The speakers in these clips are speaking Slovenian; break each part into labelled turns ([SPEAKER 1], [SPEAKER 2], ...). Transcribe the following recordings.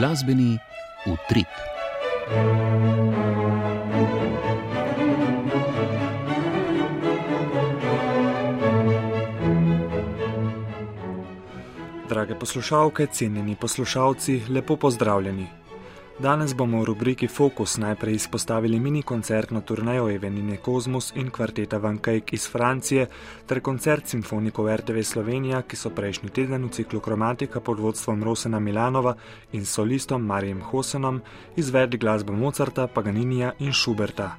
[SPEAKER 1] Glasbeni utrip.
[SPEAKER 2] Drage poslušalke, cenjeni poslušalci, lepo pozdravljeni. Danes bomo v rubriki Focus najprej izpostavili mini koncertno turnejo Evenine Kozmus in kvarteta Van Cake iz Francije ter koncert simfonikov RTV Slovenija, ki so prejšnji teden v ciklu Kromatika pod vodstvom Rosena Milanova in solistom Marijem Hosenom izvedli glasbo Mozarta, Paganinija in Schuberta.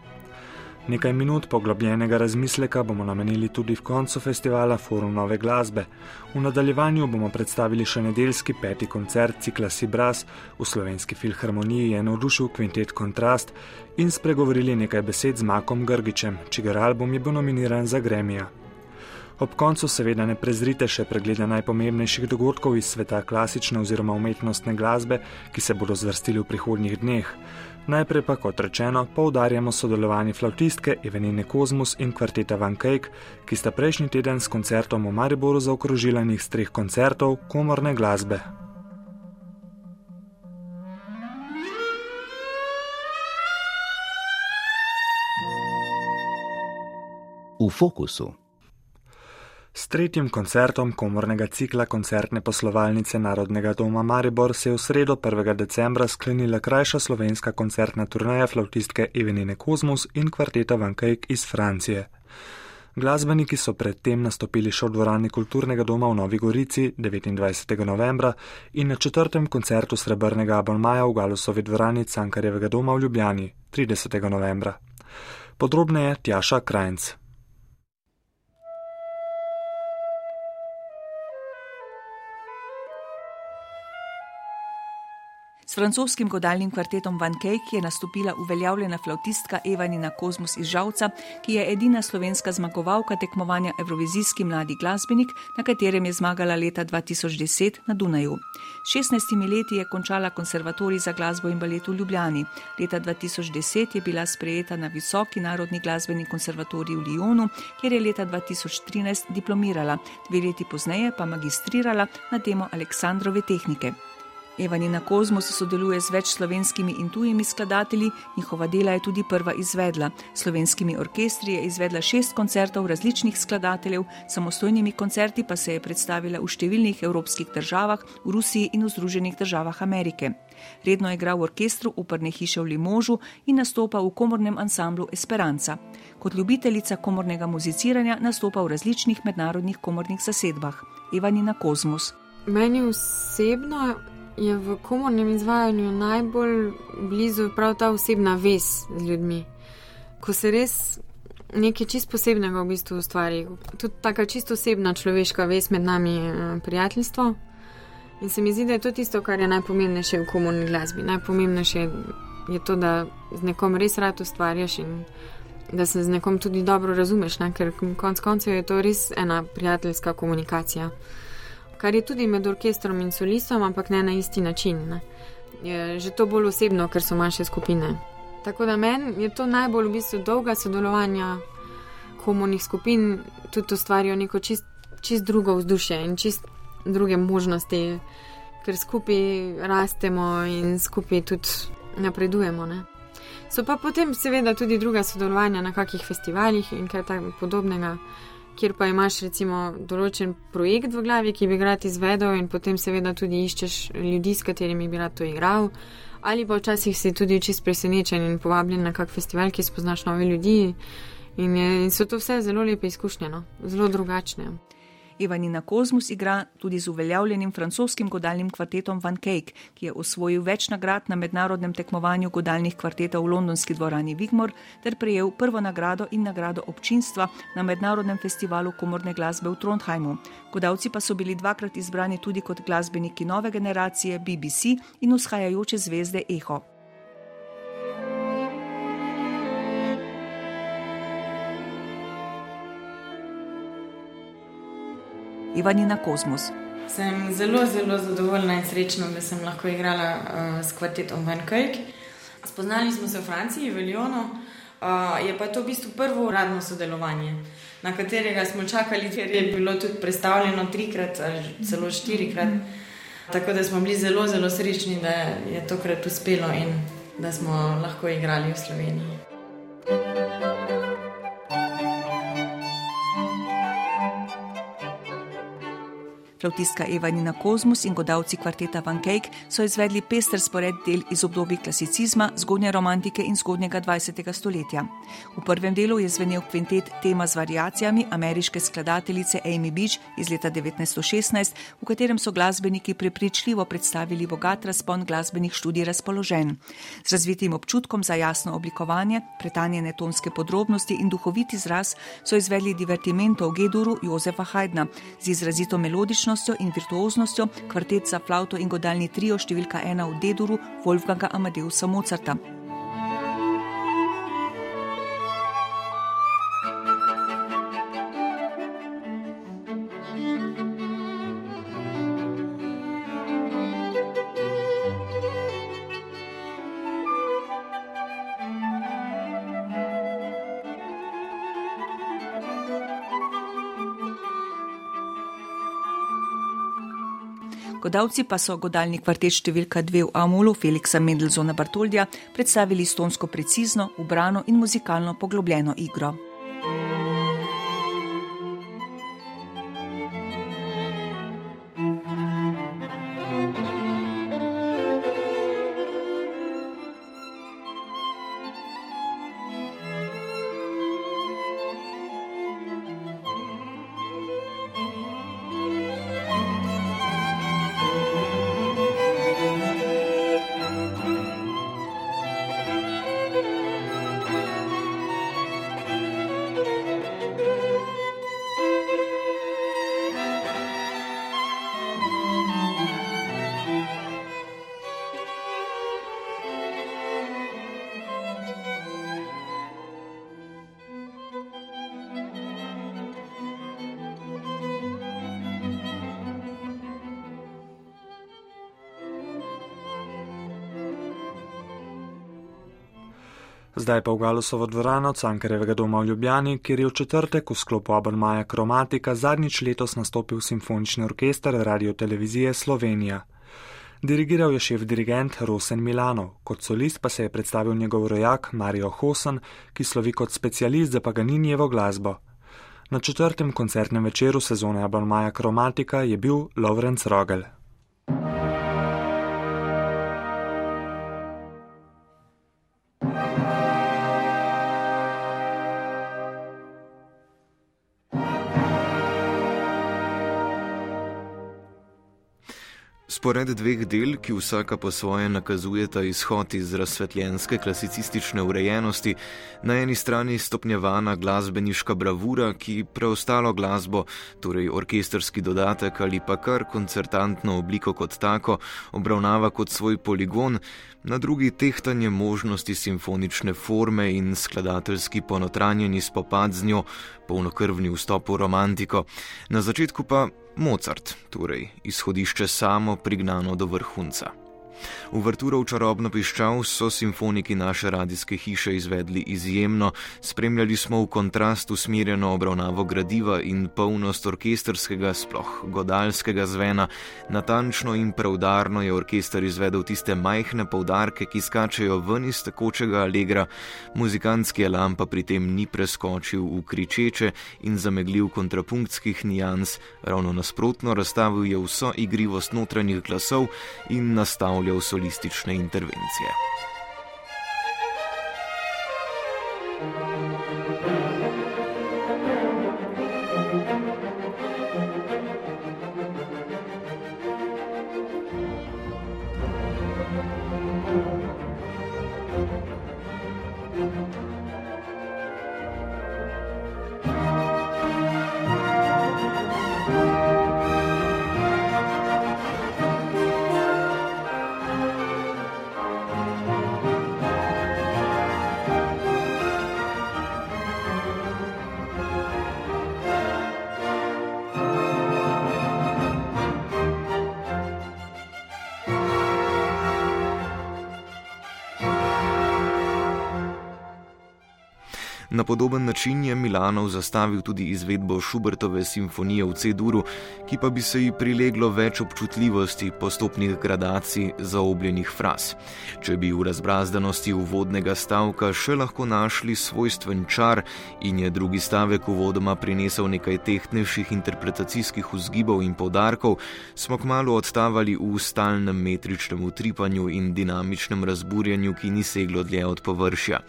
[SPEAKER 2] Nekaj minut poglobljenega razmisleka bomo namenili tudi v koncu festivala Forum Nove glasbe. V nadaljevanju bomo predstavili še nedeljski peti koncert cikla Sibras v slovenski filharmoniji je navdušil kvintet Kontrast in spregovorili nekaj besed z Makom Grgičem, čigar album je bil nominiran za Gremija. Ob koncu seveda ne prezrite še pregleda najpomembnejših dogodkov iz sveta klasične oziroma umetnostne glasbe, ki se bodo zvrstili v prihodnjih dneh. Najprej pa, kot rečeno, poudarjamo sodelovanje flautistke Evenine Kozmus in kvarteta Van Cake, ki sta prejšnji teden s koncertom v Mariboru zaokrožila njih streh koncertov komorne glasbe.
[SPEAKER 1] V fokusu.
[SPEAKER 2] S tretjim koncertom komornega cikla koncertne poslovalnice Narodnega doma Maribor se je v sredo 1. decembra sklenila krajša slovenska koncertna turnaja flautistke Evenine Kozmus in kvarteta Van Cake iz Francije. Glasbeniki so predtem nastopili še v dvorani kulturnega doma v Novi Gorici 29. novembra in na četrtem koncertu srebrnega abonmaja v Galusovi dvorani Cankarjevega doma v Ljubljani 30. novembra. Podrobneje Tjaša Krajnc.
[SPEAKER 3] S francoskim godalnim kvartetom Van Cake je nastopila uveljavljena flautistka Evanina Kozmus iz Žalca, ki je edina slovenska zmagovalka tekmovanja Evrovizijski mladi glasbenik, na katerem je zmagala leta 2010 na Dunaju. S 16 leti je končala konservatorij za glasbo in balet v Ljubljani. Leta 2010 je bila sprejeta na Visoki narodni glasbeni konservatorij v Lyonu, kjer je leta 2013 diplomirala, dve leti pozneje pa magistrirala na temo Aleksandrove tehnike. Evanina Kozmos sodeluje z več slovenskimi in tujimi skladatelji, njihova dela je tudi prva izvedla. Slovenskimi orkestri je izvedla šest koncertov različnih skladateljev, samostojnimi koncerti pa se je predstavila v številnih evropskih državah, v Rusiji in v Združenih državah Amerike. Redno je igral v orkestru Uperne hiše v Limožu in nastopa v komornem ansamblu Esperanca. Kot ljubiteljica komornega muziciranja nastopa v različnih mednarodnih komornih zasedbah. Evanina Kozmos.
[SPEAKER 4] Meni osebno je v komornem izvajanju najbolj blizu prav ta osebna vez z ljudmi. Ko se res nekaj čist posebnega v bistvu ustvari, tudi taka čisto osebna človeška vez med nami, eh, prijateljstvo. In se mi zdi, da je to tisto, kar je najpomembnejše v komorni glasbi. Najpomembnejše je to, da z nekom res rad ustvarjaš in da se z nekom tudi dobro razumeš, ne? ker konec koncev je to res ena prijateljska komunikacija kar je tudi med orkestrom in solistom, ampak ne na isti način. Ne. Je že to bolj osebno, ker so manjše skupine. Tako da meni je to najbolj v bistvu dolga sodelovanja komunih skupin, tudi ustvarijo neko čist, čist drugo vzdušje in čist druge možnosti, ker skupaj rastemo in skupaj tudi napredujemo. Ne. So pa potem seveda tudi druga sodelovanja na kakih festivalih in kaj takega podobnega kjer pa imaš recimo določen projekt v glavi, ki bi ga rad izvedel, in potem seveda tudi iščeš ljudi, s katerimi bi rad to igral. Ali pa včasih si tudi čist presenečen in povabljen na kak festival, ki spoznaš nove ljudi. In, je, in so to vse zelo lepe izkušnje, no? zelo drugačne.
[SPEAKER 3] Evanina Kozmus igra tudi z uveljavljenim francoskim godalnim kvartetom Van Cake, ki je osvojil več nagrad na mednarodnem tekmovanju godalnih kvartetov v londonski dvorani Vigmor ter prejel prvo nagrado in nagrado občinstva na mednarodnem festivalu komorne glasbe v Trondheimu. Godalci pa so bili dvakrat izbrani tudi kot glasbeniki nove generacije BBC in vzhajajoče zvezde Eho. Ivanina Kozmus.
[SPEAKER 5] Sem zelo, zelo zadovoljna in srečna, da sem lahko igrala uh, s kvartetom Van Kijk. Spoznali smo se v Franciji, v Lyonu, uh, je pa to v bistvu prvo uradno sodelovanje, na katerega smo čakali, ker je bilo tudi predstavljeno trikrat ali celo štirikrat. Tako da smo bili zelo, zelo srečni, da je tokrat uspelo in da smo lahko igrali v Sloveniji.
[SPEAKER 3] Flautistka Evanina Kozmus in godavci kvarteta Van Cake so izvedli pester spored del iz obdobja klasicizma, zgodnje romantike in zgodnjega 20. stoletja. V prvem delu je zvenel kvintet tema z variacijami ameriške skladateljice Amy Beach iz leta 1916, v katerem so glasbeniki prepričljivo predstavili bogat razpon glasbenih študij razpoložen. Z razvitim občutkom za jasno oblikovanje, pretanjene tonske podrobnosti in duhovit izraz so izvedli divertimento v Geduru Jozefa Hajdna z izrazito melodično močnostjo in virtuoznostjo kvartet za flavto in godalni trio številka ena v Deduru Wolfganga Amadeusa Mozarta. Godavci pa so godalni kvartet številka dve v Amulu, Feliksa Mendelzona Bartoldja, predstavili stonsko precizno, ubrano in muzikalno poglobljeno igro.
[SPEAKER 2] Zdaj pa v Galosovo dvorano Cankarevega doma v Ljubljani, kjer je v četrtek v sklopu Abonmaja Kromatika zadnjič letos nastopil simfonični orkester Radio Televizije Slovenija. Dirigiral je šef dirigent Rosen Milano, kot solist pa se je predstavil njegov rojak Mario Hosen, ki slovi kot specialist za Paganinjevo glasbo. Na četrtem koncertnem večeru sezone Abonmaja Kromatika je bil Lovrenc Rogel.
[SPEAKER 6] Spored dveh del, ki vsaka po svoje nakazujeta izhod iz razsvetljenske klasicistične urejenosti, na eni strani stopnjevana glasbeniška bravura, ki preostalo glasbo, torej orkesterski dodatek ali pa kar koncertantno obliko kot tako, obravnava kot svoj poligon, na drugi tehtanje možnosti simfonične forme in skladateljski ponotranjeni spopad z njo, polnokrvni vstop v romantiko, na začetku pa Mozart, torej izhodišče samo prignano do vrhunca. Uverturo v čarobno piščal so simfoniki naše radijske hiše izvedli izjemno, spremljali smo v kontrast usmerjeno obravnavo gradiva in polnost orkesterskega, sploh godalskega zvena. Natančno in preudarno je orkester izvedel tiste majhne poudarke, ki skačejo ven iz tekočega alegra, muzikantski elan pa pri tem ni preskočil v kričeče in zamegljiv kontrapunktskih nijans, ravno nasprotno razstavil je vso igrivost notranjih glasov in nastavljal avtorjev solistične intervencije. Na podoben način je Milanov zastavil tudi izvedbo Šubertove simfonije v C-duru, ki pa bi se ji prileglo več občutljivosti postopnih gradacij zaobljenih fraz. Če bi v razbrazdanosti uvodnega stavka še lahko našli svojstven čar in je drugi stavek uvodoma prinesel nekaj tehtnejših interpretacijskih vzgibov in povdarkov, smo kmalo odstavali v stalnem metričnem utripanju in dinamičnem razburjanju, ki ni seglo dlje od površja.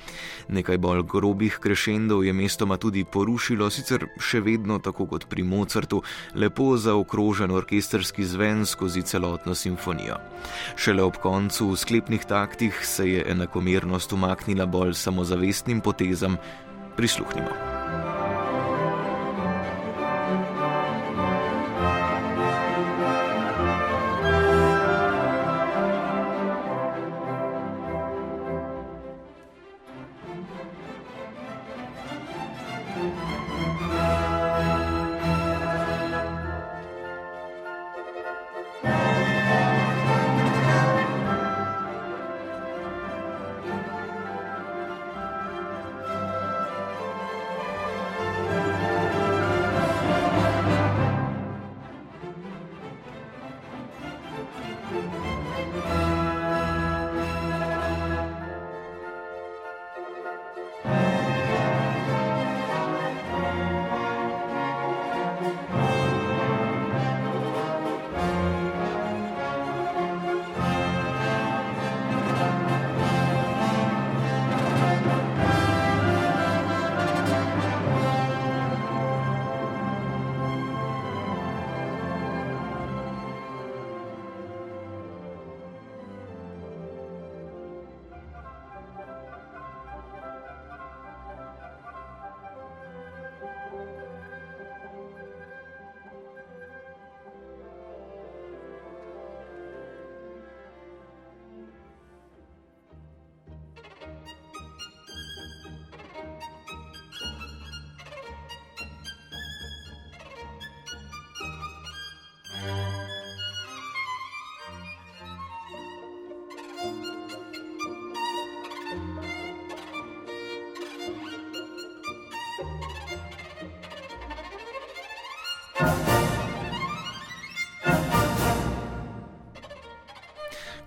[SPEAKER 6] Nekaj bolj grobih krešendov je mestoma tudi porušilo, sicer še vedno tako kot pri Mozartu, lepo zaokrožen orkesterski zven skozi celotno simfonijo. Šele ob koncu v sklepnih taktih se je enakomernost umaknila bolj samozavestnim potezam. Prisluhnimo.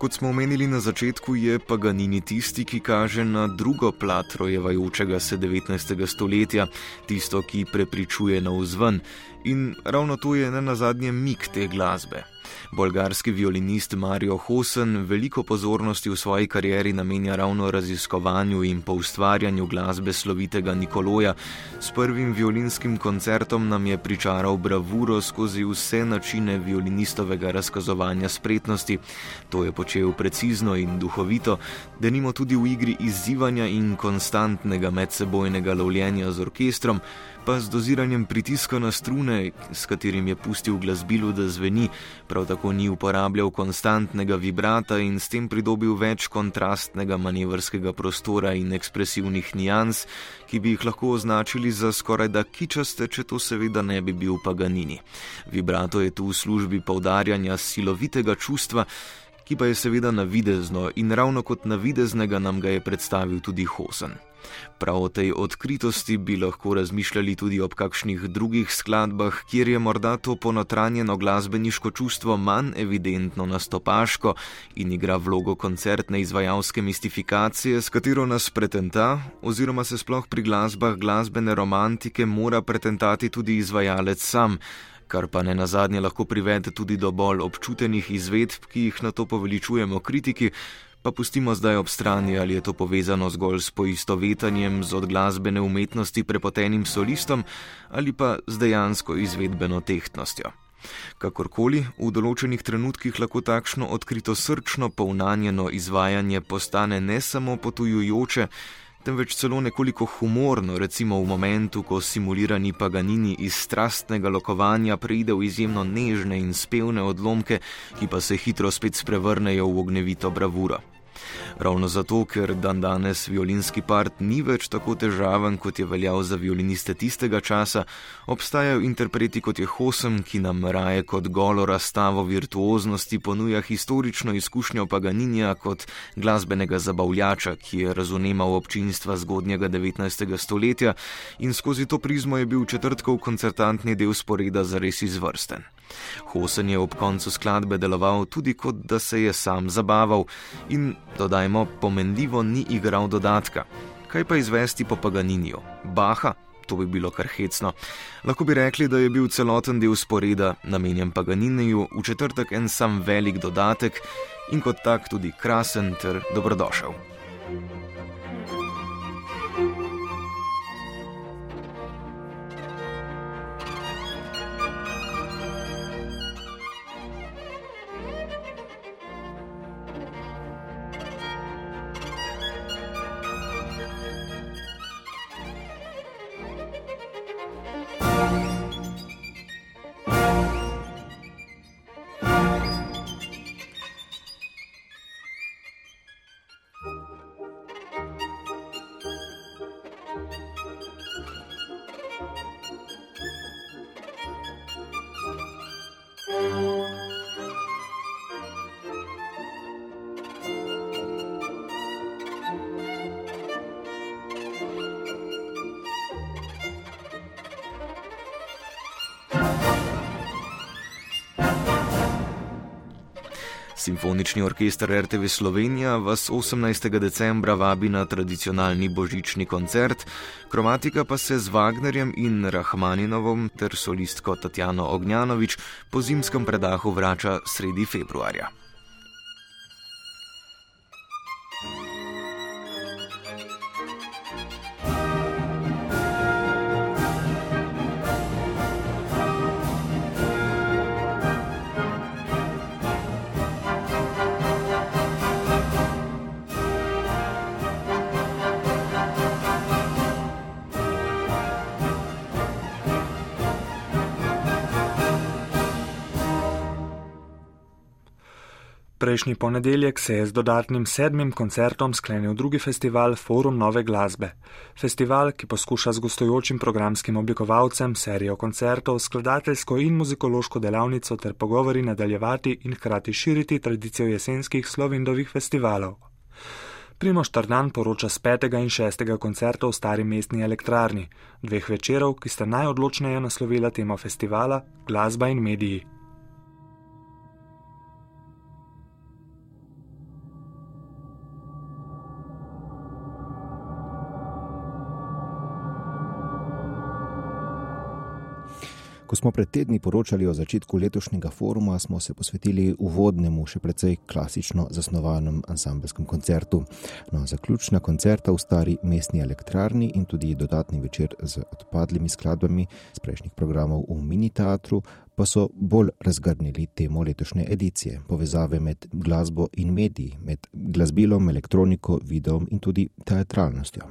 [SPEAKER 6] Kot smo omenili na začetku, je Paganini tisti, ki kaže na drugo plat rojevajočega se 19. stoletja, tisto, ki prepričuje na vzven. In ravno to je ne na zadnje mik te glasbe. Bolgarski violinist Mario Hosen veliko pozornosti v svoji karieri namenja ravno raziskovanju in poustvarjanju glasbe slovitega Nikoloja. S prvim violinskim koncertom nam je pričaral bravuro skozi vse načine violinistovega razkazovanja spretnosti. To je počel precizno in duhovito, da nimo tudi v igri izzivanja in konstantnega medsebojnega lovljenja z orkestrom pa z doziranjem pritiska na strune, s katerim je pustil glasbilo, da zveni, prav tako ni uporabljal konstantnega vibrata in s tem pridobil več kontrastnega manevrskega prostora in ekspresivnih nijans, ki bi jih lahko označili za skoraj da kičaste, če to seveda ne bi bil Paganini. Vibrato je tu v službi poudarjanja silovitega čustva, ki pa je seveda navidezno in ravno kot navideznega nam ga je predstavil tudi Hosen. Prav o tej odkritosti bi lahko razmišljali tudi ob kakšnih drugih skladbah, kjer je morda to ponotranjeno glasbeniško čustvo manj evidentno nastopaško in igra vlogo koncertne izvajalske mistifikacije, s katero nas pretenta, oziroma se sploh pri glasbah glasbene romantike mora pretentati tudi izvajalec sam. Kar pa ne na zadnje lahko privede tudi do bolj občutenih izvedb, ki jih na to poveličujemo kritiki, pa pustimo zdaj ob strani, ali je to povezano zgolj s poistovetanjem z od glasbene umetnosti prepotenim solistom ali pa z dejansko izvedbeno tehtnostjo. Kakorkoli, v določenih trenutkih lahko takšno odkrito srčno povnanjeno izvajanje postane ne samo potujujoče, temveč celo nekoliko humorno, recimo v momentu, ko simulirani paganini iz strastnega lokovanja preide v izjemno nežne in spevne odlomke, ki pa se hitro spet sprevrnejo v ognjevito bravuro. Ravno zato, ker dan danes violinski part ni več tako težaven, kot je veljal za violiniste tistega časa, obstajajo interpreti kot je Hosem, ki nam raje kot golo razstavo virtuoznosti ponuja historično izkušnjo Paganinja kot glasbenega zabavljača, ki je razumeval občinstva zgodnjega 19. stoletja in skozi to prizmo je bil četrtkov koncertantni del sporeda zares izvrsten. Hosen je ob koncu skladbe deloval tudi kot da se je sam zabaval in, dodajmo, pomenljivo ni igral dodatka. Kaj pa izvesti po Paganinju? Baha? To bi bilo kar hecno. Lahko bi rekli, da je bil celoten del sporeda namenjen Paganiniju, v četrtek en sam velik dodatek in kot tak tudi krasen ter dobrodošel. Simfonični orkester RTV Slovenija vas 18. decembra vabi na tradicionalni božični koncert, kromatika pa se z Wagnerjem in Rahmaninovom ter solistko Tatjano Ognjanovič po zimskem predahu vrača sredi februarja.
[SPEAKER 2] Prejšnji ponedeljek se je z dodatnim sedmim koncertom sklenil drugi festival Forum Nove glasbe. Festival, ki poskuša z gostujočim programskim oblikovalcem serijo koncertov, skladateljsko in muzikološko delavnico ter pogovori nadaljevati in hkrati širiti tradicijo jesenskih slovindovih festivalov. Primoš Tardan poroča z petega in šestega koncerta v stari mestni elektrarni, dveh večerov, ki sta najodločneje naslovila temo festivala: glasba in mediji.
[SPEAKER 7] Ko smo pred tedni poročali o začetku letošnjega foruma, smo se posvetili uvodnemu, še precej klasično zasnovanem ansambelskem koncertu. No, zaključna koncerta v stari mestni elektrarni in tudi dodatni večer z odpadlimi skladbami z prejšnjih programov v mini teatru pa so bolj razgrnili temo letošnje edicije, povezave med glasbo in mediji, med glasbilom, elektroniko, videom in tudi teatralnostjo.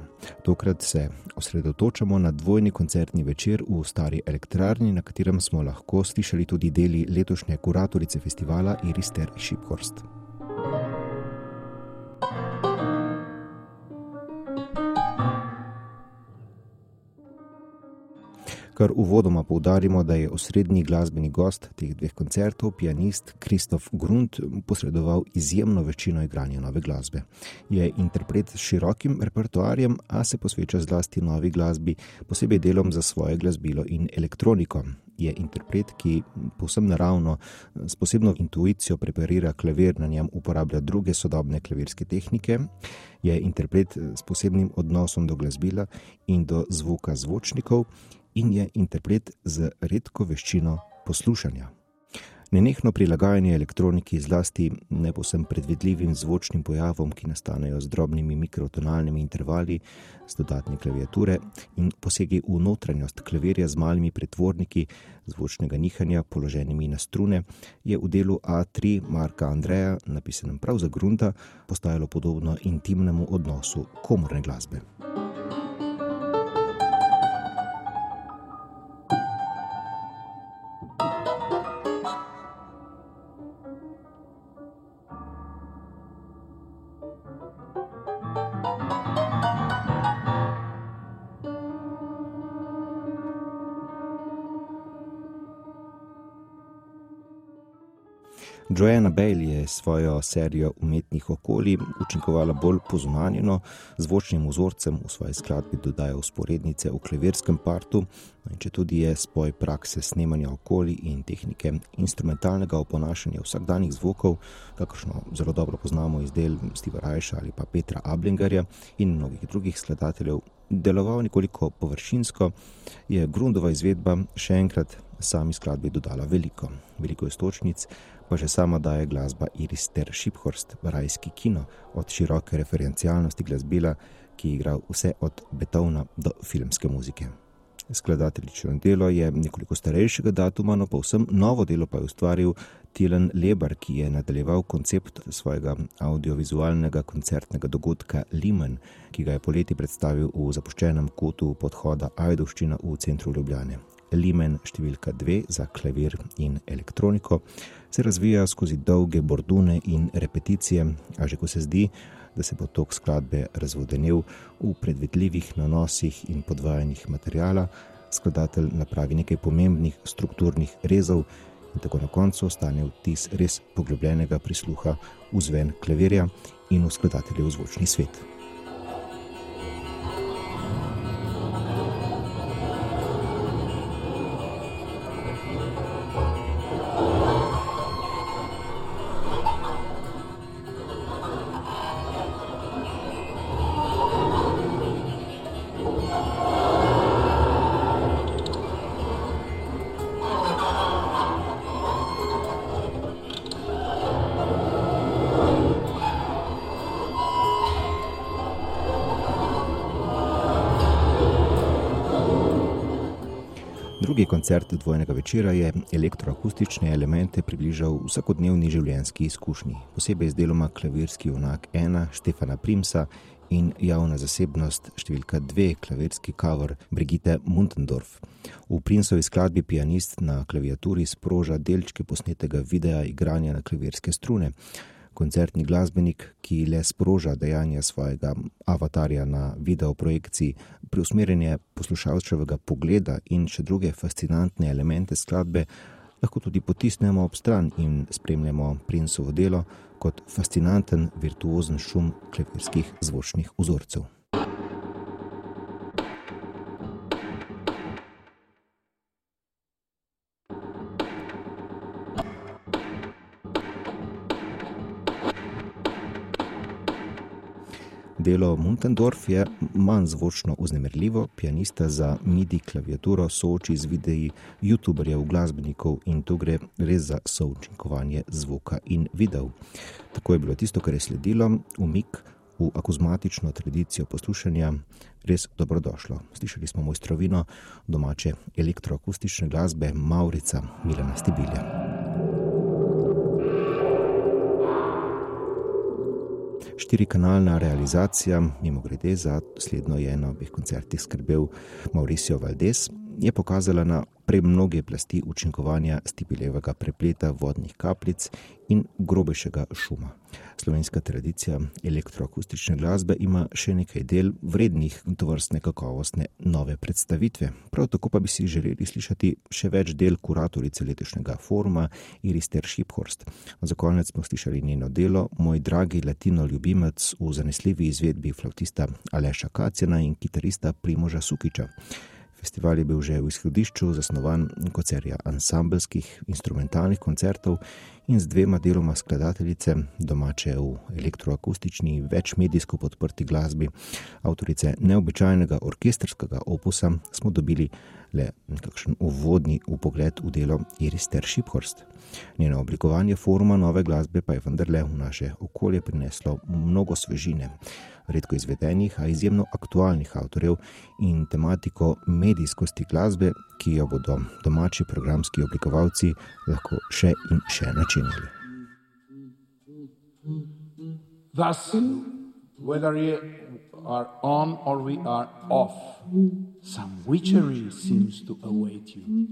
[SPEAKER 7] Tokrat se osredotočamo na dvojni koncertni večer v stari elektrarni, na katerem smo lahko slišali tudi deli letošnje kuratorice festivala Irister Šiphorst. Kar uvodoma poudarimo, da je osrednji glasbeni gost teh dveh koncertov, pianist Kristof Grund, posredoval izjemno večino igranja nove glasbe. Je interpret s širokim repertoarjem, a se posveča zlasti novi glasbi, posebej delom za svoje glasbilo in elektroniko. Je interpret, ki povsem naravno, s posebno intuicijo preparira klavir, na njem uporablja druge sodobne klavirske tehnike. Je interpret s posebnim odnosom do glasbila in do zvoka zvočnikov in je interpret z redko veščino poslušanja. Nenehno prilagajanje elektroniki, zlasti neposem predvidljivim zvočnim pojavom, ki nastanejo z drobnimi mikrotonalnimi intervali, z dodatne klaviature in posegi v notranjost klavirja z malimi pretvorniki zvočnega nihanja, položenimi na strune, je v delu A3 Marka Andreja, napisanem prav za grunta, postajalo podobno intimnemu odnosu komorne glasbe. Bale je svojo serijo umetnih okolij učinkovala bolj pozunanjeno, zvočnim vzorcem v svoji skladbi dodaja usporednice v klevirskem partu, no če tudi je spoj prakse snemanja okolij in tehnike instrumentalnega oponašanja vsakdanjih zvokov, kakršno zelo dobro poznamo iz del Steva Rajša ali pa Petra Ablingarja in mnogih drugih skladateljev, deloval nekoliko površinsko, je Grundova izvedba še enkrat sami skladbi dodala veliko, veliko istočnic, pa že sama daje glasba Iris ter Šiphorst, rajski kino, od široke referencialnosti glasbila, ki igra vse od betovna do filmske muzike. Skladateljično delo je nekoliko starejšega datuma, no pa vsem novo delo pa je ustvaril Tilen Lebar, ki je nadaljeval koncept svojega audiovizualnega koncertnega dogodka Limen, ki ga je poleti predstavil v zapuščenem kotu podhoda Ajdovščina v centru Ljubljane. Limen številka 2 za klavir in elektroniko se razvija skozi dolge bordune in repeticije, a že ko se zdi, da se bo tok skladbe razvodenil v predvidljivih nanosih in podvajanjih materijala, skladatelj napravi nekaj pomembnih strukturnih rezov in tako na koncu ostane vtis res poglobljenega prisluha v zven klavirja in v skladateljev zvočni svet. Koncert dvojnega večera je elektroakustične elemente približal vsakodnevni življenjski izkušnji, posebej z deloma klavirski unak ena Štefana Primsa in javna zasebnost številka dve klavirski cover Brigitte Muntendorf. V Prinsovi skladbi pianist na klaviaturi sproža delčke posnetega videa igranja na klavirske strune koncertni glasbenik, ki le sproža dejanja svojega avatarja na videoprojekciji, preusmerjanje poslušalčevega pogleda in še druge fascinantne elemente skladbe, lahko tudi potisnemo ob stran in spremljamo princovo delo kot fascinanten virtuozen šum klevirskih zvočnih vzorcev. Delo Muntendorf je manj zvočno uznemirljivo, pianista za MIDI klaviaturo sooči z videi youtuberjev, glasbenikov in to gre res za součinkovanje zvoka in videov. Tako je bilo tisto, kar je sledilo, umik v akuzmatično tradicijo poslušanja, res dobrodošlo. Slišali smo mojstrovino domače elektroakustične glasbe Maurica Milana Stibilja. Štirikanalna realizacija, mimo grede, za slednjo je na obeh koncertih skrbel Mauricio Valdes, je pokazala na premnoge plasti učinkovanja stipilevega prepleta vodnih kapljic in grobejšega šuma. Slovenska tradicija elektroakustične glasbe ima še nekaj del vrednih tovrstne kakovostne nove predstavitve. Prav tako pa bi si želeli slišati še več del kuratorice letošnjega foruma Iris Tership-Horst. Za konec smo slišali njeno delo, moj dragi latino ljubimec v zanesljivi izvedbi flautista Aleša Kacjana in kitarista Primoža Sukiča. Festival je bil že v izhodišču zasnovan kot serija ansambelskih instrumentalnih koncertov in z dvema deloma skladateljice, domače v elektroakustični, večmedijsko podprti glasbi, avtorice neobičajnega orkestrskega opusa, smo dobili le nekakšen uvodni upogled v delo Iris Tership-Horst. Njeno oblikovanje foruma nove glasbe pa je vendarle v naše okolje prineslo mnogo svežine, redko izvedenih, a izjemno aktualnih avtorjev in tematiko medijskosti glasbe, ki jo bodo domači programski oblikovalci lahko še in še načinili. Thus, whether you are on or we are off, some witchery seems to await you.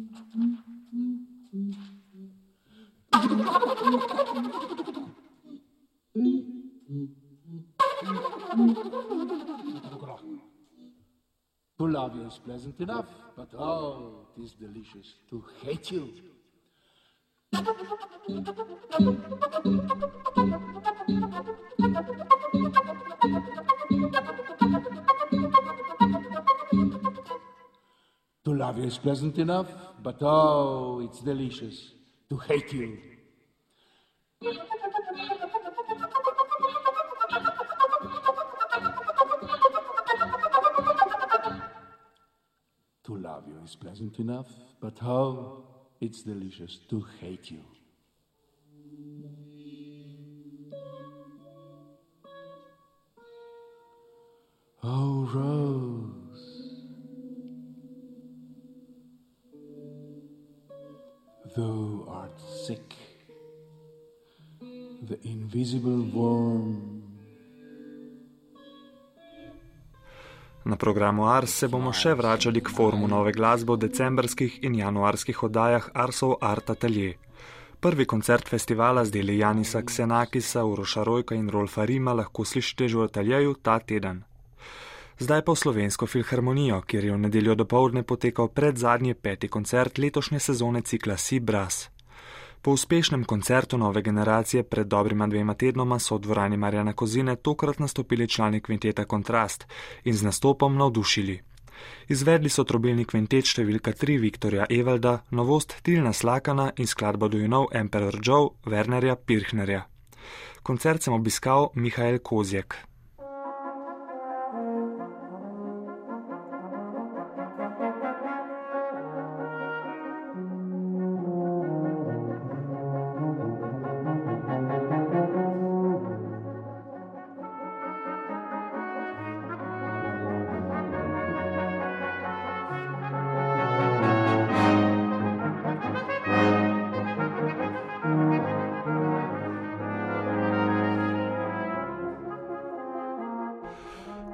[SPEAKER 7] To love you is pleasant enough, but oh, it is delicious to hate you.
[SPEAKER 8] To love you is pleasant enough, but oh, it's delicious to hate you. To love you is pleasant enough, but how it's delicious to hate you. Oh, Rose. Thou art sick, the invisible worm.
[SPEAKER 2] Na programu Ars se bomo še vračali k formu nove glasbe v decembrskih in januarskih oddajah Arsov Art Atelier. Prvi koncert festivala z deli Janisa Ksenakisa, Uroša Rojka in Rolfa Rima lahko slišite že v ateljeju ta teden. Zdaj pa v Slovensko filharmonijo, kjer je v nedeljo dopoledne potekal predzadnji peti koncert letošnje sezone cikla Sea Brass. Po uspešnem koncertu nove generacije pred dobrima dvema tednoma so v dvorani Marjana Kozine tokrat nastopili člani kvinteta Kontrast in z nastopom navdušili. Izvedli so trobilni kvintet številka 3 Viktorja Evalda, novost Tilna Slakana in skladbo Do You Know Emperor Joe Wernerja Pirchnerja. Koncert sem obiskal Mihajl Kozjek.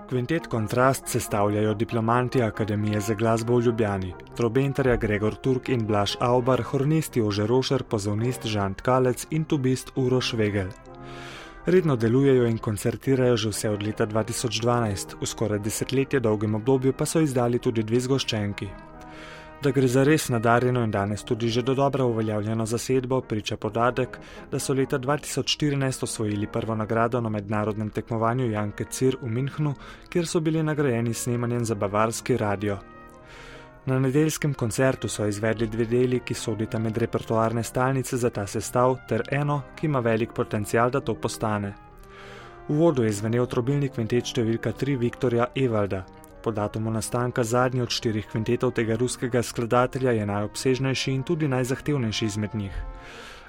[SPEAKER 2] Kvintet Kontrast sestavljajo diplomanti Akademije za glasbo v Ljubljani, trobentarja Gregor Turk in Blaž Aubar, hornisti Ože Rošer, pozavnist Žan Tkalec in tubist Uroš Vegel. Redno delujejo in koncertirajo že vse od leta 2012, v skoraj desetletje dolgem obdobju pa so izdali tudi dve zgoščenki. Da gre za res nadarjeno in danes tudi že do dobro uveljavljeno zasedbo, priča podatek, da so leta 2014 osvojili prvo nagrado na mednarodnem tekmovanju Janke Cir v Münchnu, kjer so bili nagrajeni snemanjem za bavarski radio. Na nedeljskem koncertu so izvedli dve deli, ki sodita med repertoarne stalnice za ta sestav, ter eno, ki ima velik potencial, da to postane. V vodu je zvenel trobilni kvintet številka 3 Viktorja Evalda, Po datumu nastanka zadnji od štirih kvintetov tega ruskega skladatelja je najobsežnejši in tudi najzahtevnejši izmed njih.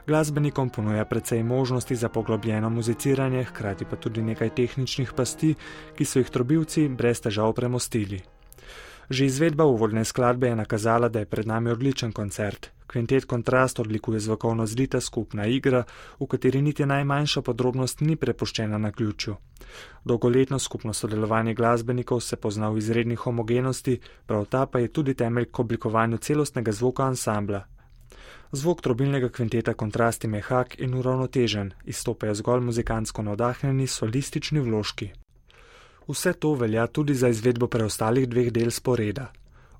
[SPEAKER 2] Glasbenikom ponuja precej možnosti za poglobljeno muziciranje, hkrati pa tudi nekaj tehničnih pasti, ki so jih trobilci brez težav premostili. Že izvedba uvodne skladbe je nakazala, da je pred nami odličen koncert. Kvintet kontrast odlikuje zvokovno zlita skupna igra, v kateri niti najmanjša podrobnost ni prepuščena na ključu. Dolgoletno skupno sodelovanje glasbenikov se pozna v izredni homogenosti, prav ta pa je tudi temelj k oblikovanju celostnega zvoka ansambla. Zvok trobilnega kvinteta kontrast je mehak in uravnotežen, izstopajo zgolj muzikantsko navdahnjeni solistični vložki. Vse to velja tudi za izvedbo preostalih dveh del sporeda.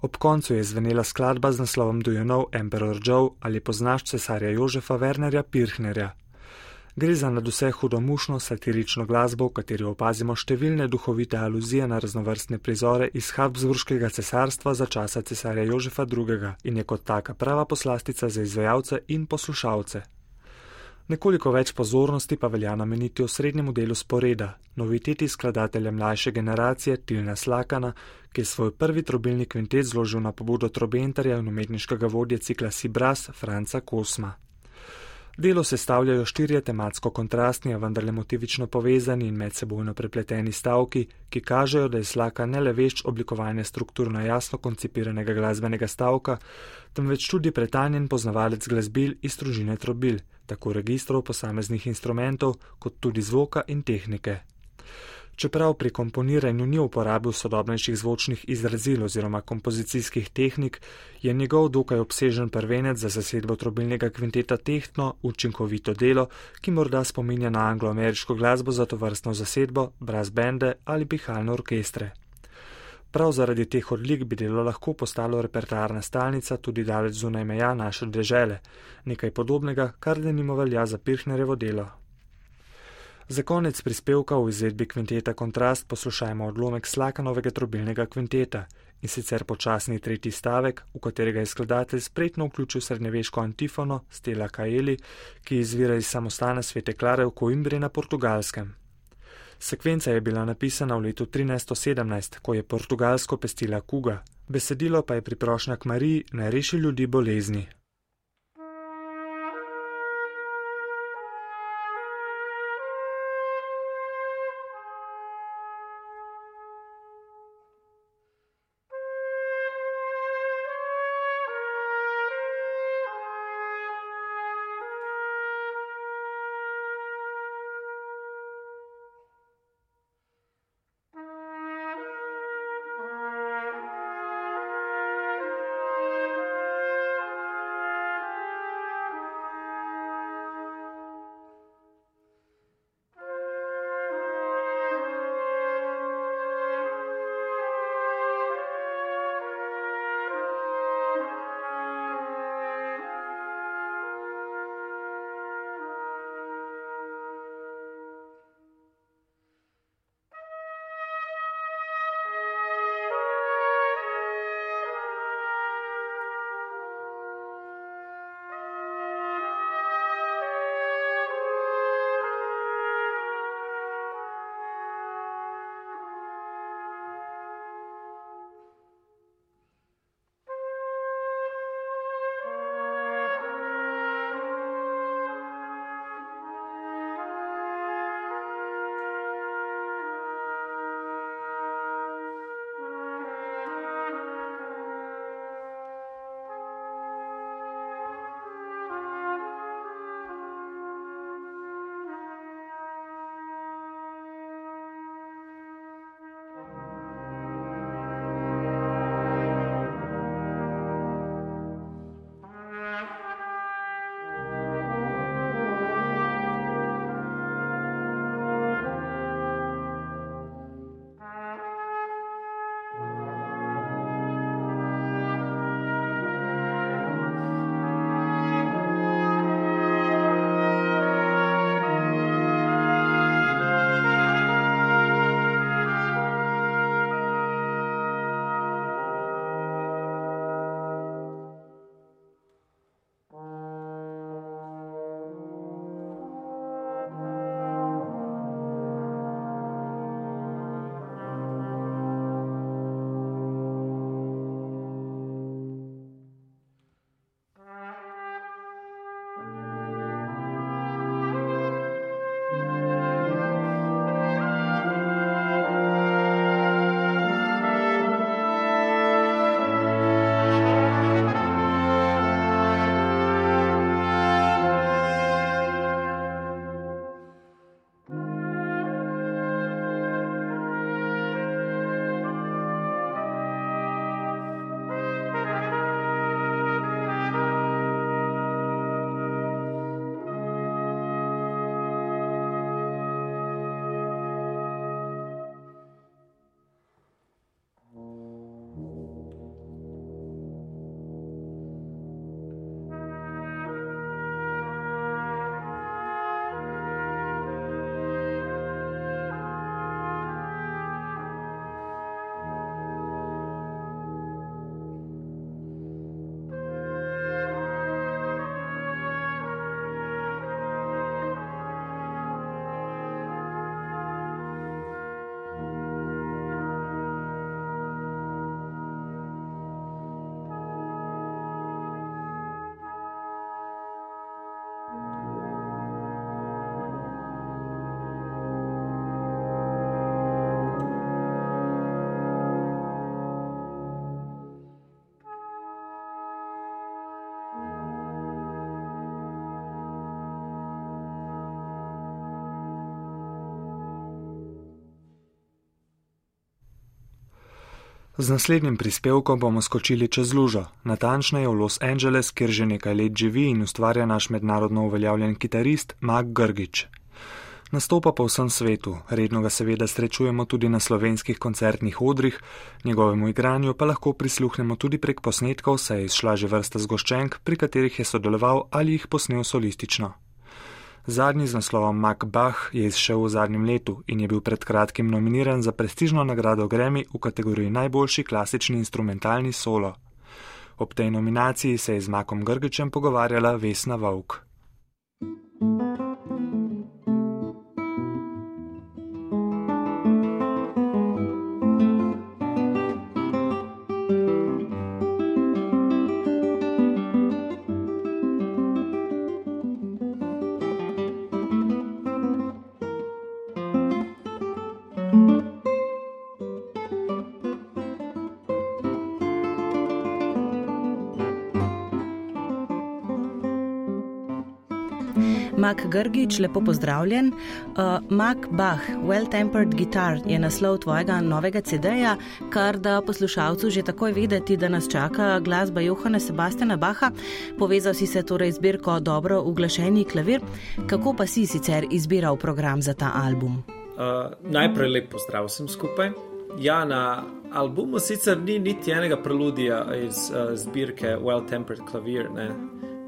[SPEAKER 2] Ob koncu je zvenela skladba z naslovom Do You Know Emperor Joe ali poznaš cesarja Jožefa Wernerja Pirchnerja. Gre za nadvse hudomušno satirično glasbo, v kateri opazimo številne duhovite aluzije na raznovrstne prizore iz Habsburškega cesarstva za časa cesarja Jožefa II. in je kot taka prava poslastica za izvajalce in poslušalce. Nekoliko več pozornosti pa velja nameniti osrednjemu delu sporeda, noviteti skladatelja mlajše generacije Tilna Slakana, ki je svoj prvi trobilni kvintet zložil na pobudo trobentarja in umetniškega vodje cikla Sibras Franca Kosma. Delo sestavljajo štirje tematsko kontrastni, a vendarle motivično povezani in medsebojno prepleteni stavki, ki kažejo, da je slaka ne le vešč oblikovanja strukturno jasno koncipiranega glasbenega stavka, temveč tudi pretanjen poznavalec glasbil iz družine trobil, tako registrov posameznih instrumentov, kot tudi zvoka in tehnike. Čeprav pri komponiranju ni uporabil sodobnejših zvočnih izrazil oziroma kompozicijskih tehnik, je njegov dokaj obsežen prvenec za zasedbo trobilnega kvinteta tehtno, učinkovito delo, ki morda spominja na anglo-ameriško glasbo za to vrstno zasedbo, brez bende ali pihalne orkestre. Prav zaradi teh odlik bi delo lahko postalo repertarna stalnica tudi daleč zunaj meja naše države, nekaj podobnega, kar denimo velja za Pirhnerevo delo. Za konec prispevka v izvedbi kvinteta Kontrast poslušajmo odlomek Slakanovega trobilnega kvinteta in sicer počasni tretji stavek, v katerega je skladatelj spretno vključil srednjeveško antifono Stela Kaeli, ki izvira iz samostana Svete Klare v Coimbri na portugalskem. Sekvenca je bila napisana v letu 1317, ko je portugalsko pestila kuga, besedilo pa je priprošnja k Mariji naj reši ljudi bolezni. Z naslednjim prispevkom bomo skočili čez lužo, natančneje v Los Angeles, kjer že nekaj let živi in ustvarja naš mednarodno uveljavljen kitarist Mark Grgič. Nastopa po vsem svetu, redno ga seveda srečujemo tudi na slovenskih koncertnih odrih, njegovemu igranju pa lahko prisluhnemo tudi prek posnetkov, saj je izšla že vrsta zgoščenk, pri katerih je sodeloval ali jih posnel solistično. Zadnji z naslovom Mac Bach je izšel v zadnjem letu in je bil pred kratkim nominiran za prestižno nagrado Grammy v kategoriji najboljši klasični instrumentalni solo. Ob tej nominaciji se je z Makom Grgičem pogovarjala Vesna Vauk.
[SPEAKER 9] Mak Grgič, lepo pozdravljen. Uh, Mak Bach, Well-Tempered Guitar je naslov tvojega novega CD-ja, kar da poslušalcu že takoj vedeti, da nas čaka glasba Johana Sebastiana Baha. Povezal si se torej zbirko dobro uglašeni klavir. Kako pa si sicer izbiral program za ta album?
[SPEAKER 10] Uh, najprej lep pozdrav vsem skupaj. Ja, na albumu sicer ni niti enega preludija iz uh, zbirke Well-Tempered Klavir. Ne.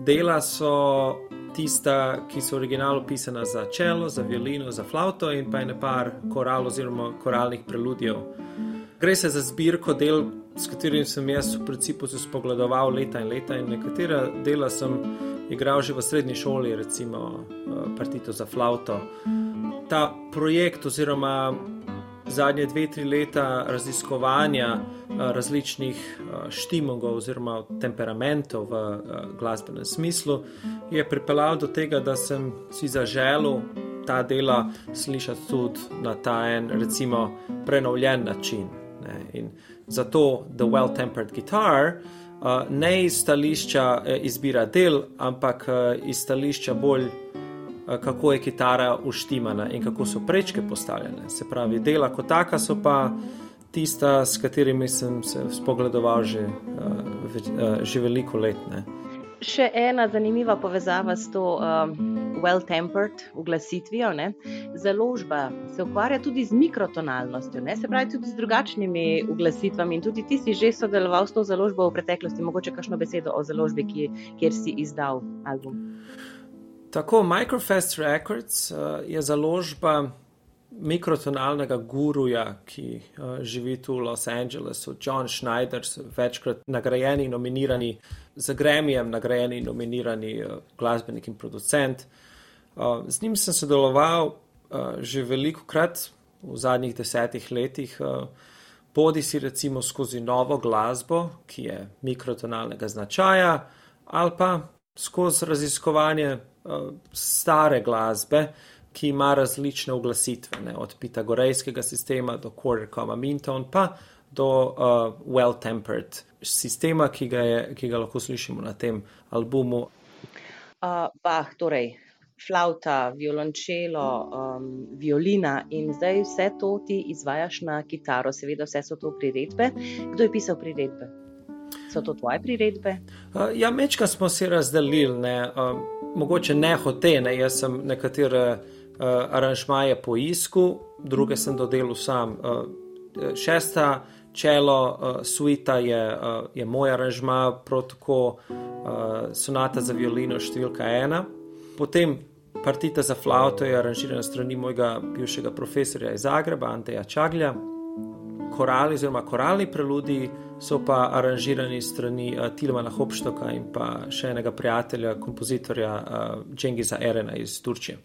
[SPEAKER 10] Dela so tista, ki so originalno pisana za čelo, za violino, za flauto in pa ene par koral oziroma koralnih preludijev. Gre se za zbirko del, s katerim sem jaz v principu se spogledoval leta in leta in nekatera dela sem igral že v srednji šoli, recimo eh, partito za flauto. Ta projekt oziroma zadnje dve, tri leta raziskovanja eh, različnih eh, štimogov oziroma temperamentov v eh, glasbenem smislu je pripeljal do tega, da sem si zaželel ta dela slišati tudi na ta en, recimo, prenovljen način. Ne. In zato The Well-Tempered Guitar. Uh, ne iz stališča izbira del, ampak uh, iz stališča bolj Eh, kako je kitara uštimana in kako so prečke postavljene. Se pravi, dela kot taka so pa tista, s katerimi sem se spogledoval že, uh, že veliko let. Ne.
[SPEAKER 9] Še ena zanimiva povezava s to um, well-tempered uglasitvijo. Ne? Založba se ukvarja tudi z mikrotonalnostjo, ne? se pravi tudi z drugačnimi uglasitvami. In tudi ti si že sodeloval s to založbo v preteklosti, mogoče kakšno besedo o založbi, ki, kjer si izdal album.
[SPEAKER 10] Tako, Microfast Records uh, je založba mikrotonalnega guruja, ki uh, živi tu v Los Angelesu, John Schneider, večkrat nagrajeni, nominirani za Gremijem, nagrajeni, nominirani uh, glasbenik in producent. Uh, z njim sem sodeloval uh, že veliko krat v zadnjih desetih letih. Uh, Bodi si recimo skozi novo glasbo, ki je mikrotonalnega značaja, ali pa skozi raziskovanje uh, stare glasbe, ki ima različne oglasitve, ne, od pitagorejskega sistema do quarter comma minton, pa do uh, well-tempered sistema, ki ga, je, ki ga lahko slišimo na tem albumu.
[SPEAKER 9] Uh, bah, torej. Flauta, violončelo, um, violina in zdaj vse to ti izvajaš na kitaro, seveda, vse so to priredbe. Kdo je pisal priredbe? So to tvoje priredbe?
[SPEAKER 10] Uh, ja, mečka smo si razdelili, ne, uh, mogoče ne hote, ne, jaz sem nekatere uh, aranžmaje poiskal, druge sem dodelal sam. Uh, šesta čelo uh, suita je, uh, je moj aranžma, protoko uh, sonata za violino številka ena. Potem partita za flauto je aranžirana strani mojega bivšega profesorja iz Zagreba, Anteja Čaglja korali, oziroma koralni preludi, so pa aranžirani strani uh, Tilmana Hopštoka in pa še enega prijatelja, kompozitorja uh, Džengiza Erena iz Turčije.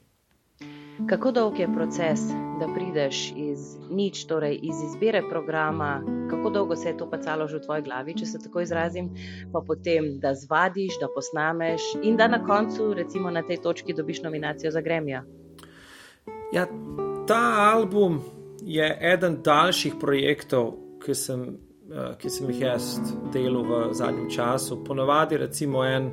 [SPEAKER 9] Kako dolg je proces, da prideš iz nič, torej iz izbire programa, kako dolgo se je to pacalo že v tvoji glavi, če se tako izrazim, pa potem, da zvadiš, da posnameš in da na koncu, recimo na tej točki, dobiš nominacijo za Gremija?
[SPEAKER 10] Ja, ta album je eden daljših projektov, ki sem, uh, ki sem jih jaz delal v zadnjem času. Ponovadi, recimo, en,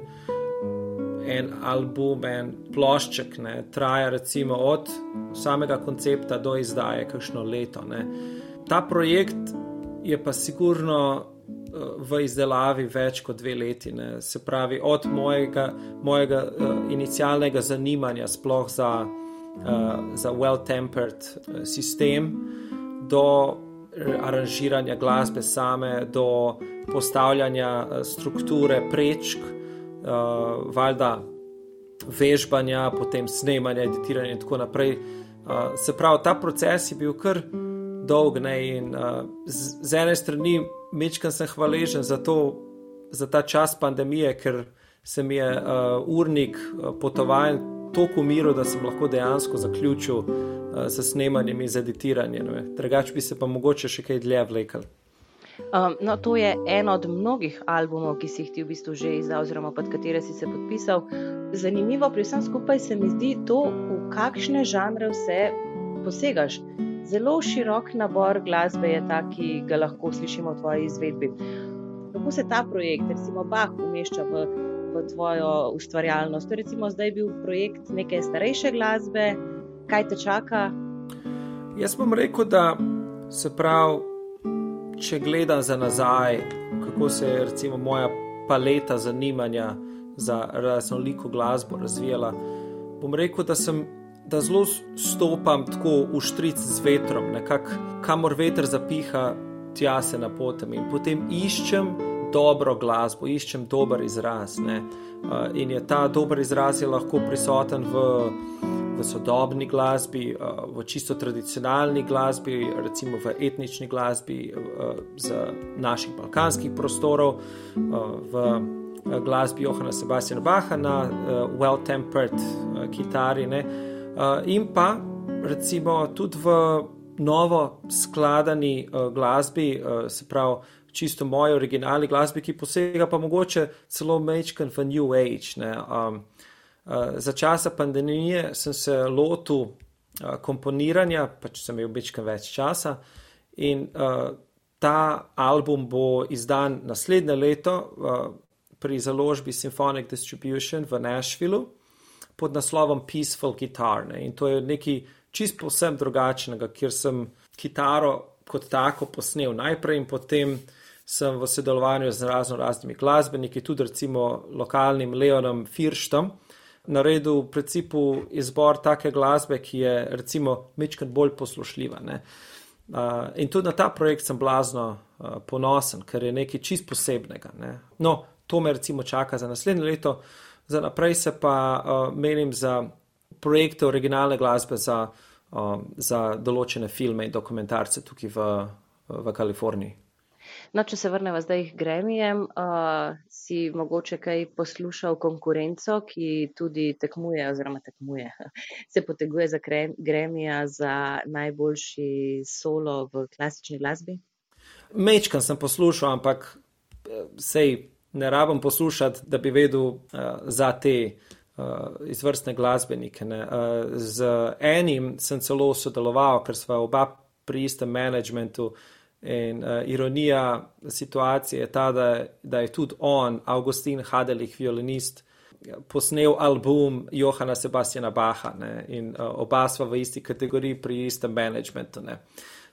[SPEAKER 10] en album, en plošček, ne, traja recimo od samega koncepta do izdaje, kakšno leto. Ne. Ta projekt je pa sigurno. V izdelavi več kot dve leti, ne. se pravi, od mojega, mojega uh, inicialnega zanimanja, sploh za za well-tempered sistem, do aranžiranja glasbe same, do postavljanja strukture prečk, valjda vežbanja, potem snemanja, editiranja in tako naprej. Se pravi, ta proces je bil kar dolg ne, in z, z ene strani mečkam sem hvaležen za, to, za ta čas pandemije, ker se mi je uh, urnik potovanj toliko umiril, da sem lahko dejansko zaključil uh, s snemanjem in z editiranjem. Drugač bi se pa mogoče še kaj dlje vlekel.
[SPEAKER 9] Um, no, to je en od mnogih albumov, ki si jih ti v bistvu že izdal, oziroma pod katere si se podpisal. Zanimivo pri vsem skupaj se mi zdi to, v kakšne žanre vse posegaš. Zelo širok nabor glasbe je ta, ki ga lahko slišimo v tvoji izvedbi. Kako se ta projekt, recimo Bach, umešča v, v tvojo ustvarjalnost? To je zdaj bil projekt neke starejše glasbe, kaj te čaka?
[SPEAKER 10] Jaz bom rekel, da se pravi, če gledam za nazaj, kako se je recimo moja paleta zanimanja za raznoliko glasbo razvijala, bom rekel, da sem. Da zelo stopam tako v štric z vetrom, nekako kamor veter zapiha, tja se napotam in potem iščem dobro glasbo, iščem dober izraz. Ne. In je ta dober izraz je lahko prisoten v v sodobni glasbi, eh, v čisto tradicionalni glasbi, recimo v etnični glasbi eh, z naših balkanskih prostorov, eh, v glasbi Johana Sebastiana Baha na well-tempered kitari, ne? in pa recimo tudi v novo skladani glasbi, se pravi. Čisto moje originalne glasbe, ki posega pa mogoče celo mečken v New Age. Um, Eh, za časa pandemije sem se lotil uh, komponiranja, pač sem imel večkrat več časa in uh, ta album bo izdan naslednje leto uh, pri založbi Symphonic Distribution v Nashvillu pod naslovom Peaceful Guitar. Ne? In to je nekaj čist posebno drugačnega, kjer sem kitaro kot tako posnel najprej in potem sem v sodelovanju z razno raznimi glasbeniki, tudi recimo lokalnim Leonom Firštom, naredil v principu izbor take glasbe, ki je recimo mečkrat bolj poslušljiva. Uh, in tudi na ta projekt sem blazno uh, ponosen, ker je nekaj čist posebnega. Ne? No, to me recimo čaka za naslednje leto, za naprej se pa uh, menim za projekte originalne glasbe za, uh, za določene filme in dokumentarce tukaj v, v Kaliforniji.
[SPEAKER 9] No, če se vrnemo zdaj k Gremijem, uh, si mogoče kaj poslušal konkurenco, ki tudi tekmuje, oziroma tekmuje, se poteguje za Gremija za najboljši solo v klasični glasbi?
[SPEAKER 10] Mečkam sem poslušal, ampak eh, sej ne rabim poslušati, da bi vedel uh, za te. Uh, izvrstne glasbenike. Uh, z enim sem celo sodeloval, ker smo oba pri istem managementu, uh, In uh, ironija situacije je ta, da, da je tudi on, Augustin Hadelich, violinist, posnel album Johana Sebastiana Baha ne? in uh, oba sva v isti kategoriji pri istem managementu. Ne?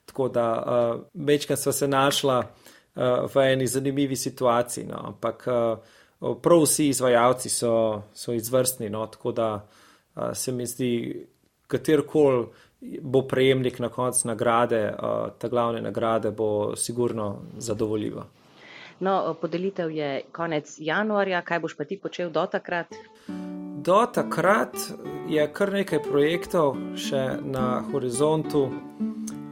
[SPEAKER 10] Tako da uh, večkrat sva se našla uh, v eni zanimivi situaciji, no? ampak uh, prav vsi izvajalci so, so izvrstni, no? tako da uh, se mi zdi, katerkoli bo prejemnik na koncu nagrade, ta glavne nagrade bo sigurno zadovoljiva.
[SPEAKER 9] No, podelitev je konec januarja, kaj boš pa ti počel do takrat?
[SPEAKER 10] Do takrat je kar nekaj projektov še na horizontu.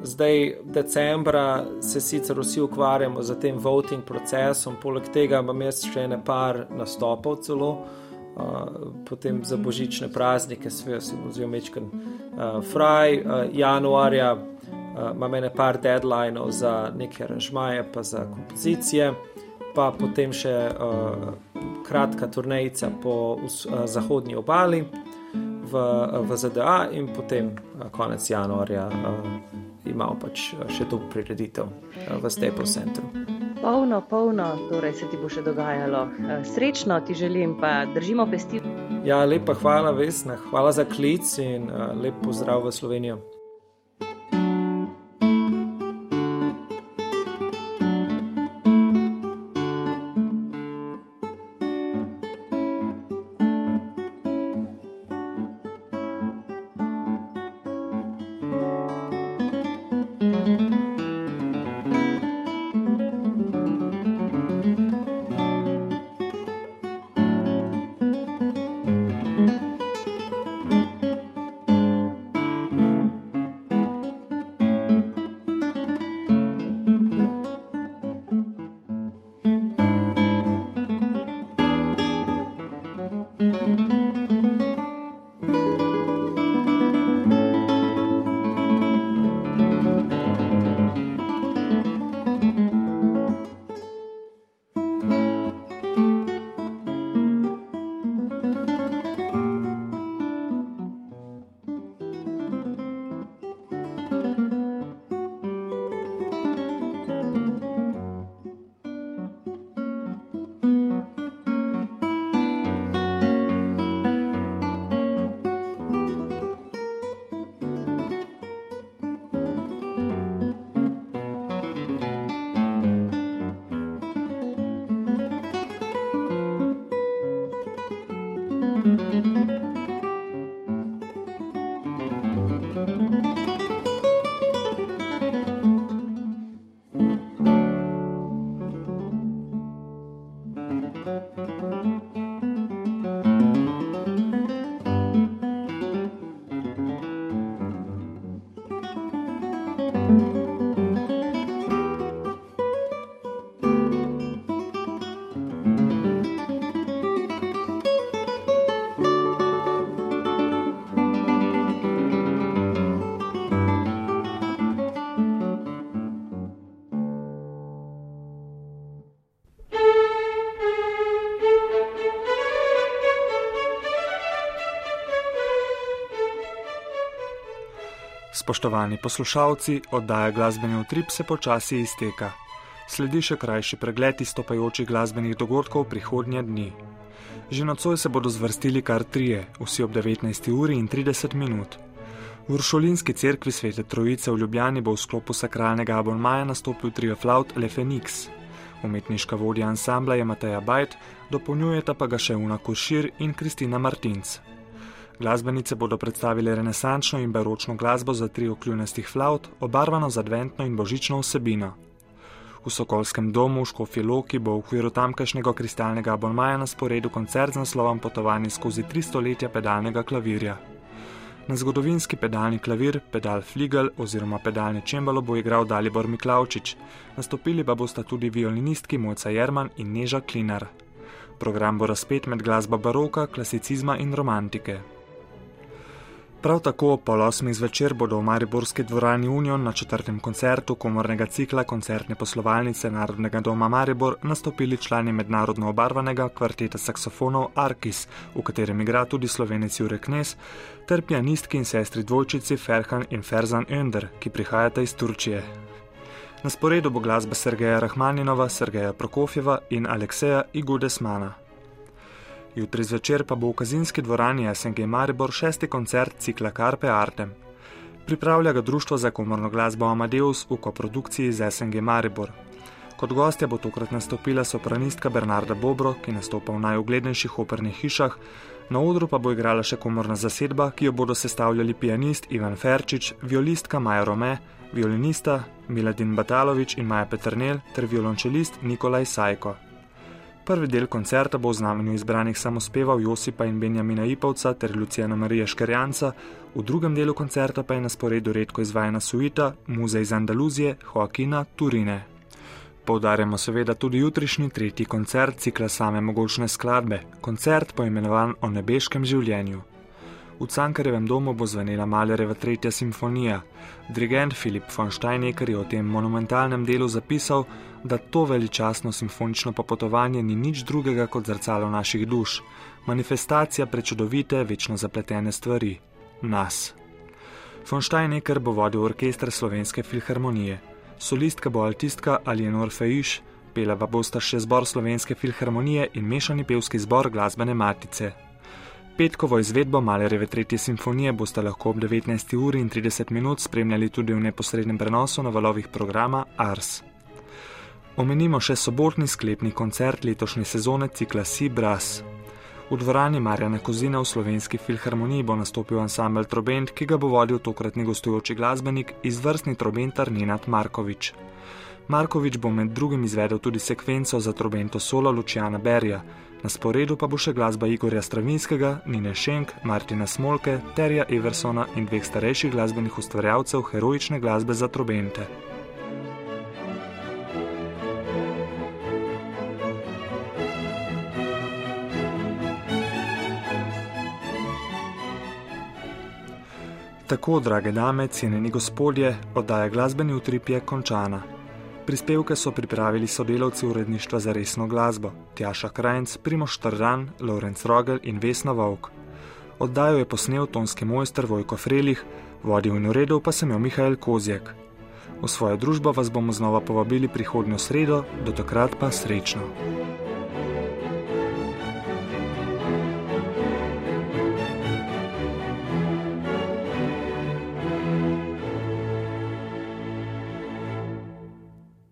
[SPEAKER 10] Zdaj, decembra, se sicer vsi ukvarjamo z tem voting procesom, poleg tega imam jaz še ne par nastopov celo potem za božične praznike, sve se mu zelo mečken uh, fraj, uh, januarja uh, imam ene par deadlineov za neke aranžmaje, pa za kompozicije, pa potem še uh, kratka turnejica po uh, zahodnji obali v, v ZDA in potem uh, konec januarja uh, imamo pač še to prireditev v Staples Centru.
[SPEAKER 9] Polno, polno, torej se ti bo še dogajalo. Eh, srečno ti želim, pa držimo pesti.
[SPEAKER 10] Ja, lepa hvala, Vesna, hvala za klic in uh, lep pozdrav v Slovenijo.
[SPEAKER 2] Spoštovani poslušalci, oddaja glasbeni utrip se počasi izteka. Sledi še krajši pregled izstopajočih glasbenih dogodkov prihodnje dni. Že nocoj se bodo zvrstili kar trije, vsi ob 19. uri in 30 minut. V Uršolinski cerkvi Svete Trojice v Ljubljani bo v sklopu sakralnega abonmaja nastopil trio flaut Le Phoenix. Umetniška vodja ansambla je Mateja Bajt, dopolnjujeta pa ga še Una Kuršir in Kristina Martinc. Glasbenice bodo predstavile renesančno in baročno glasbo za tri okljunastih flaut, obarvano z adventno in božično vsebino. V Sokolskem domu v Škofi Loki bo v okviru tamkajšnjega kristalnega abonmaja na sporedu koncert z naslovom Potovanje skozi tri stoletja pedalnega klavirja. Na zgodovinski pedalni klavir, pedal Fligel oziroma pedalni čembalo bo igral Dalibor Miklavčič, nastopili pa bosta tudi violinistki Mojca Jerman in Neža Klinar. Program bo razpet med glasbo baroka, klasicizma in romantike. Prav tako pol osmih zvečer bodo v Mariborski dvorani Union na četrtem koncertu komornega cikla koncertne poslovalnice Narodnega doma Maribor nastopili člani mednarodno obarvanega kvarteta saksofonov Arkis, v katerem igra tudi slovenec Jurek Nes, ter pianistki in sestri dvojčici Ferhan in Ferzan Önder, ki prihajata iz Turčije. Na sporedu bo glasba Sergeja Rahmaninova, Sergeja Prokofjeva in Alekseja Igudesmana. Jutri zvečer pa bo v kazinski dvorani SNG Maribor šesti koncert cikla Carpe Artem. Pripravlja ga Društvo za komorno glasbo Amadeus v koprodukciji z SNG Maribor. Kot gostja bo tokrat nastopila sopranistka Bernarda Bobro, ki nastopa v najuglednejših opernih hišah, na odru pa bo igrala še komorna zasedba, ki jo bodo sestavljali pianist Ivan Ferčič, violistka Maja Rome, violinista Miladin Batalovič in Maja Petrnel ter violončelist Nikolaj Sajko. Prvi del koncerta bo v znamenju izbranih samospevov Josipa in Benjamina Ipovca ter Lucijana Marija Škerjanca, v drugem delu koncerta pa je na sporedu redko izvajana suita Muzej iz Andaluzije Joaquina Turine. Poudarjamo seveda tudi jutrišnji tretji koncert cikla same mogočne skladbe, koncert poimenovan o nebeškem življenju. V Cankarjevem domu bo zvenela Malereva tretja simfonija. Dirigent Filip von Steinecker je o tem monumentalnem delu zapisal, da to veličastno simfonično popotovanje ni nič drugega kot zrcalo naših duš, manifestacija prečudovite, večno zapletene stvari - nas. Von Steinecker bo vodil orkester Slovenske filharmonije, solistka bo altistka Alienor Fejš, pela pa bosta še zbor Slovenske filharmonije in mešani pevski zbor glasbene matice. Petkovo izvedbo Malereve tretje simfonije boste lahko ob 19. uri in 30 minut spremljali tudi v neposrednem prenosu na valovih programa Ars. Omenimo še sobotni sklepni koncert letošnje sezone cikla Si Bras. V dvorani Marjana Kozina v slovenski filharmoniji bo nastopil ansambl Trobent, ki ga bo vodil tokratni gostujoči glasbenik, izvrstni trobentar Nenad Markovič. Markovič bo med drugim izvedel tudi sekvenco za trobento solo Lučiana Berja, na sporedu pa bo še glasba Igorja Stravinskega, Nine Šenk, Martina Smolke, Terja Eversona in dveh starejših glasbenih ustvarjalcev heroične glasbe za trobente. Tako, drage dame, cenjeni gospodje, oddaja glasbeni utrip je končana. Prispevke so pripravili sodelavci uredništva za resno glasbo: Tjaša Krajnc, Primoš Trdan, Lorenz Rogel in Vesna Vovk. Oddajo je posnel tonski mojster Vojko Frelih, vodil in uredil pa sem jo Mihajl Kozjek. V svojo družbo vas bomo znova povabili prihodnjo sredo, do takrat pa srečno.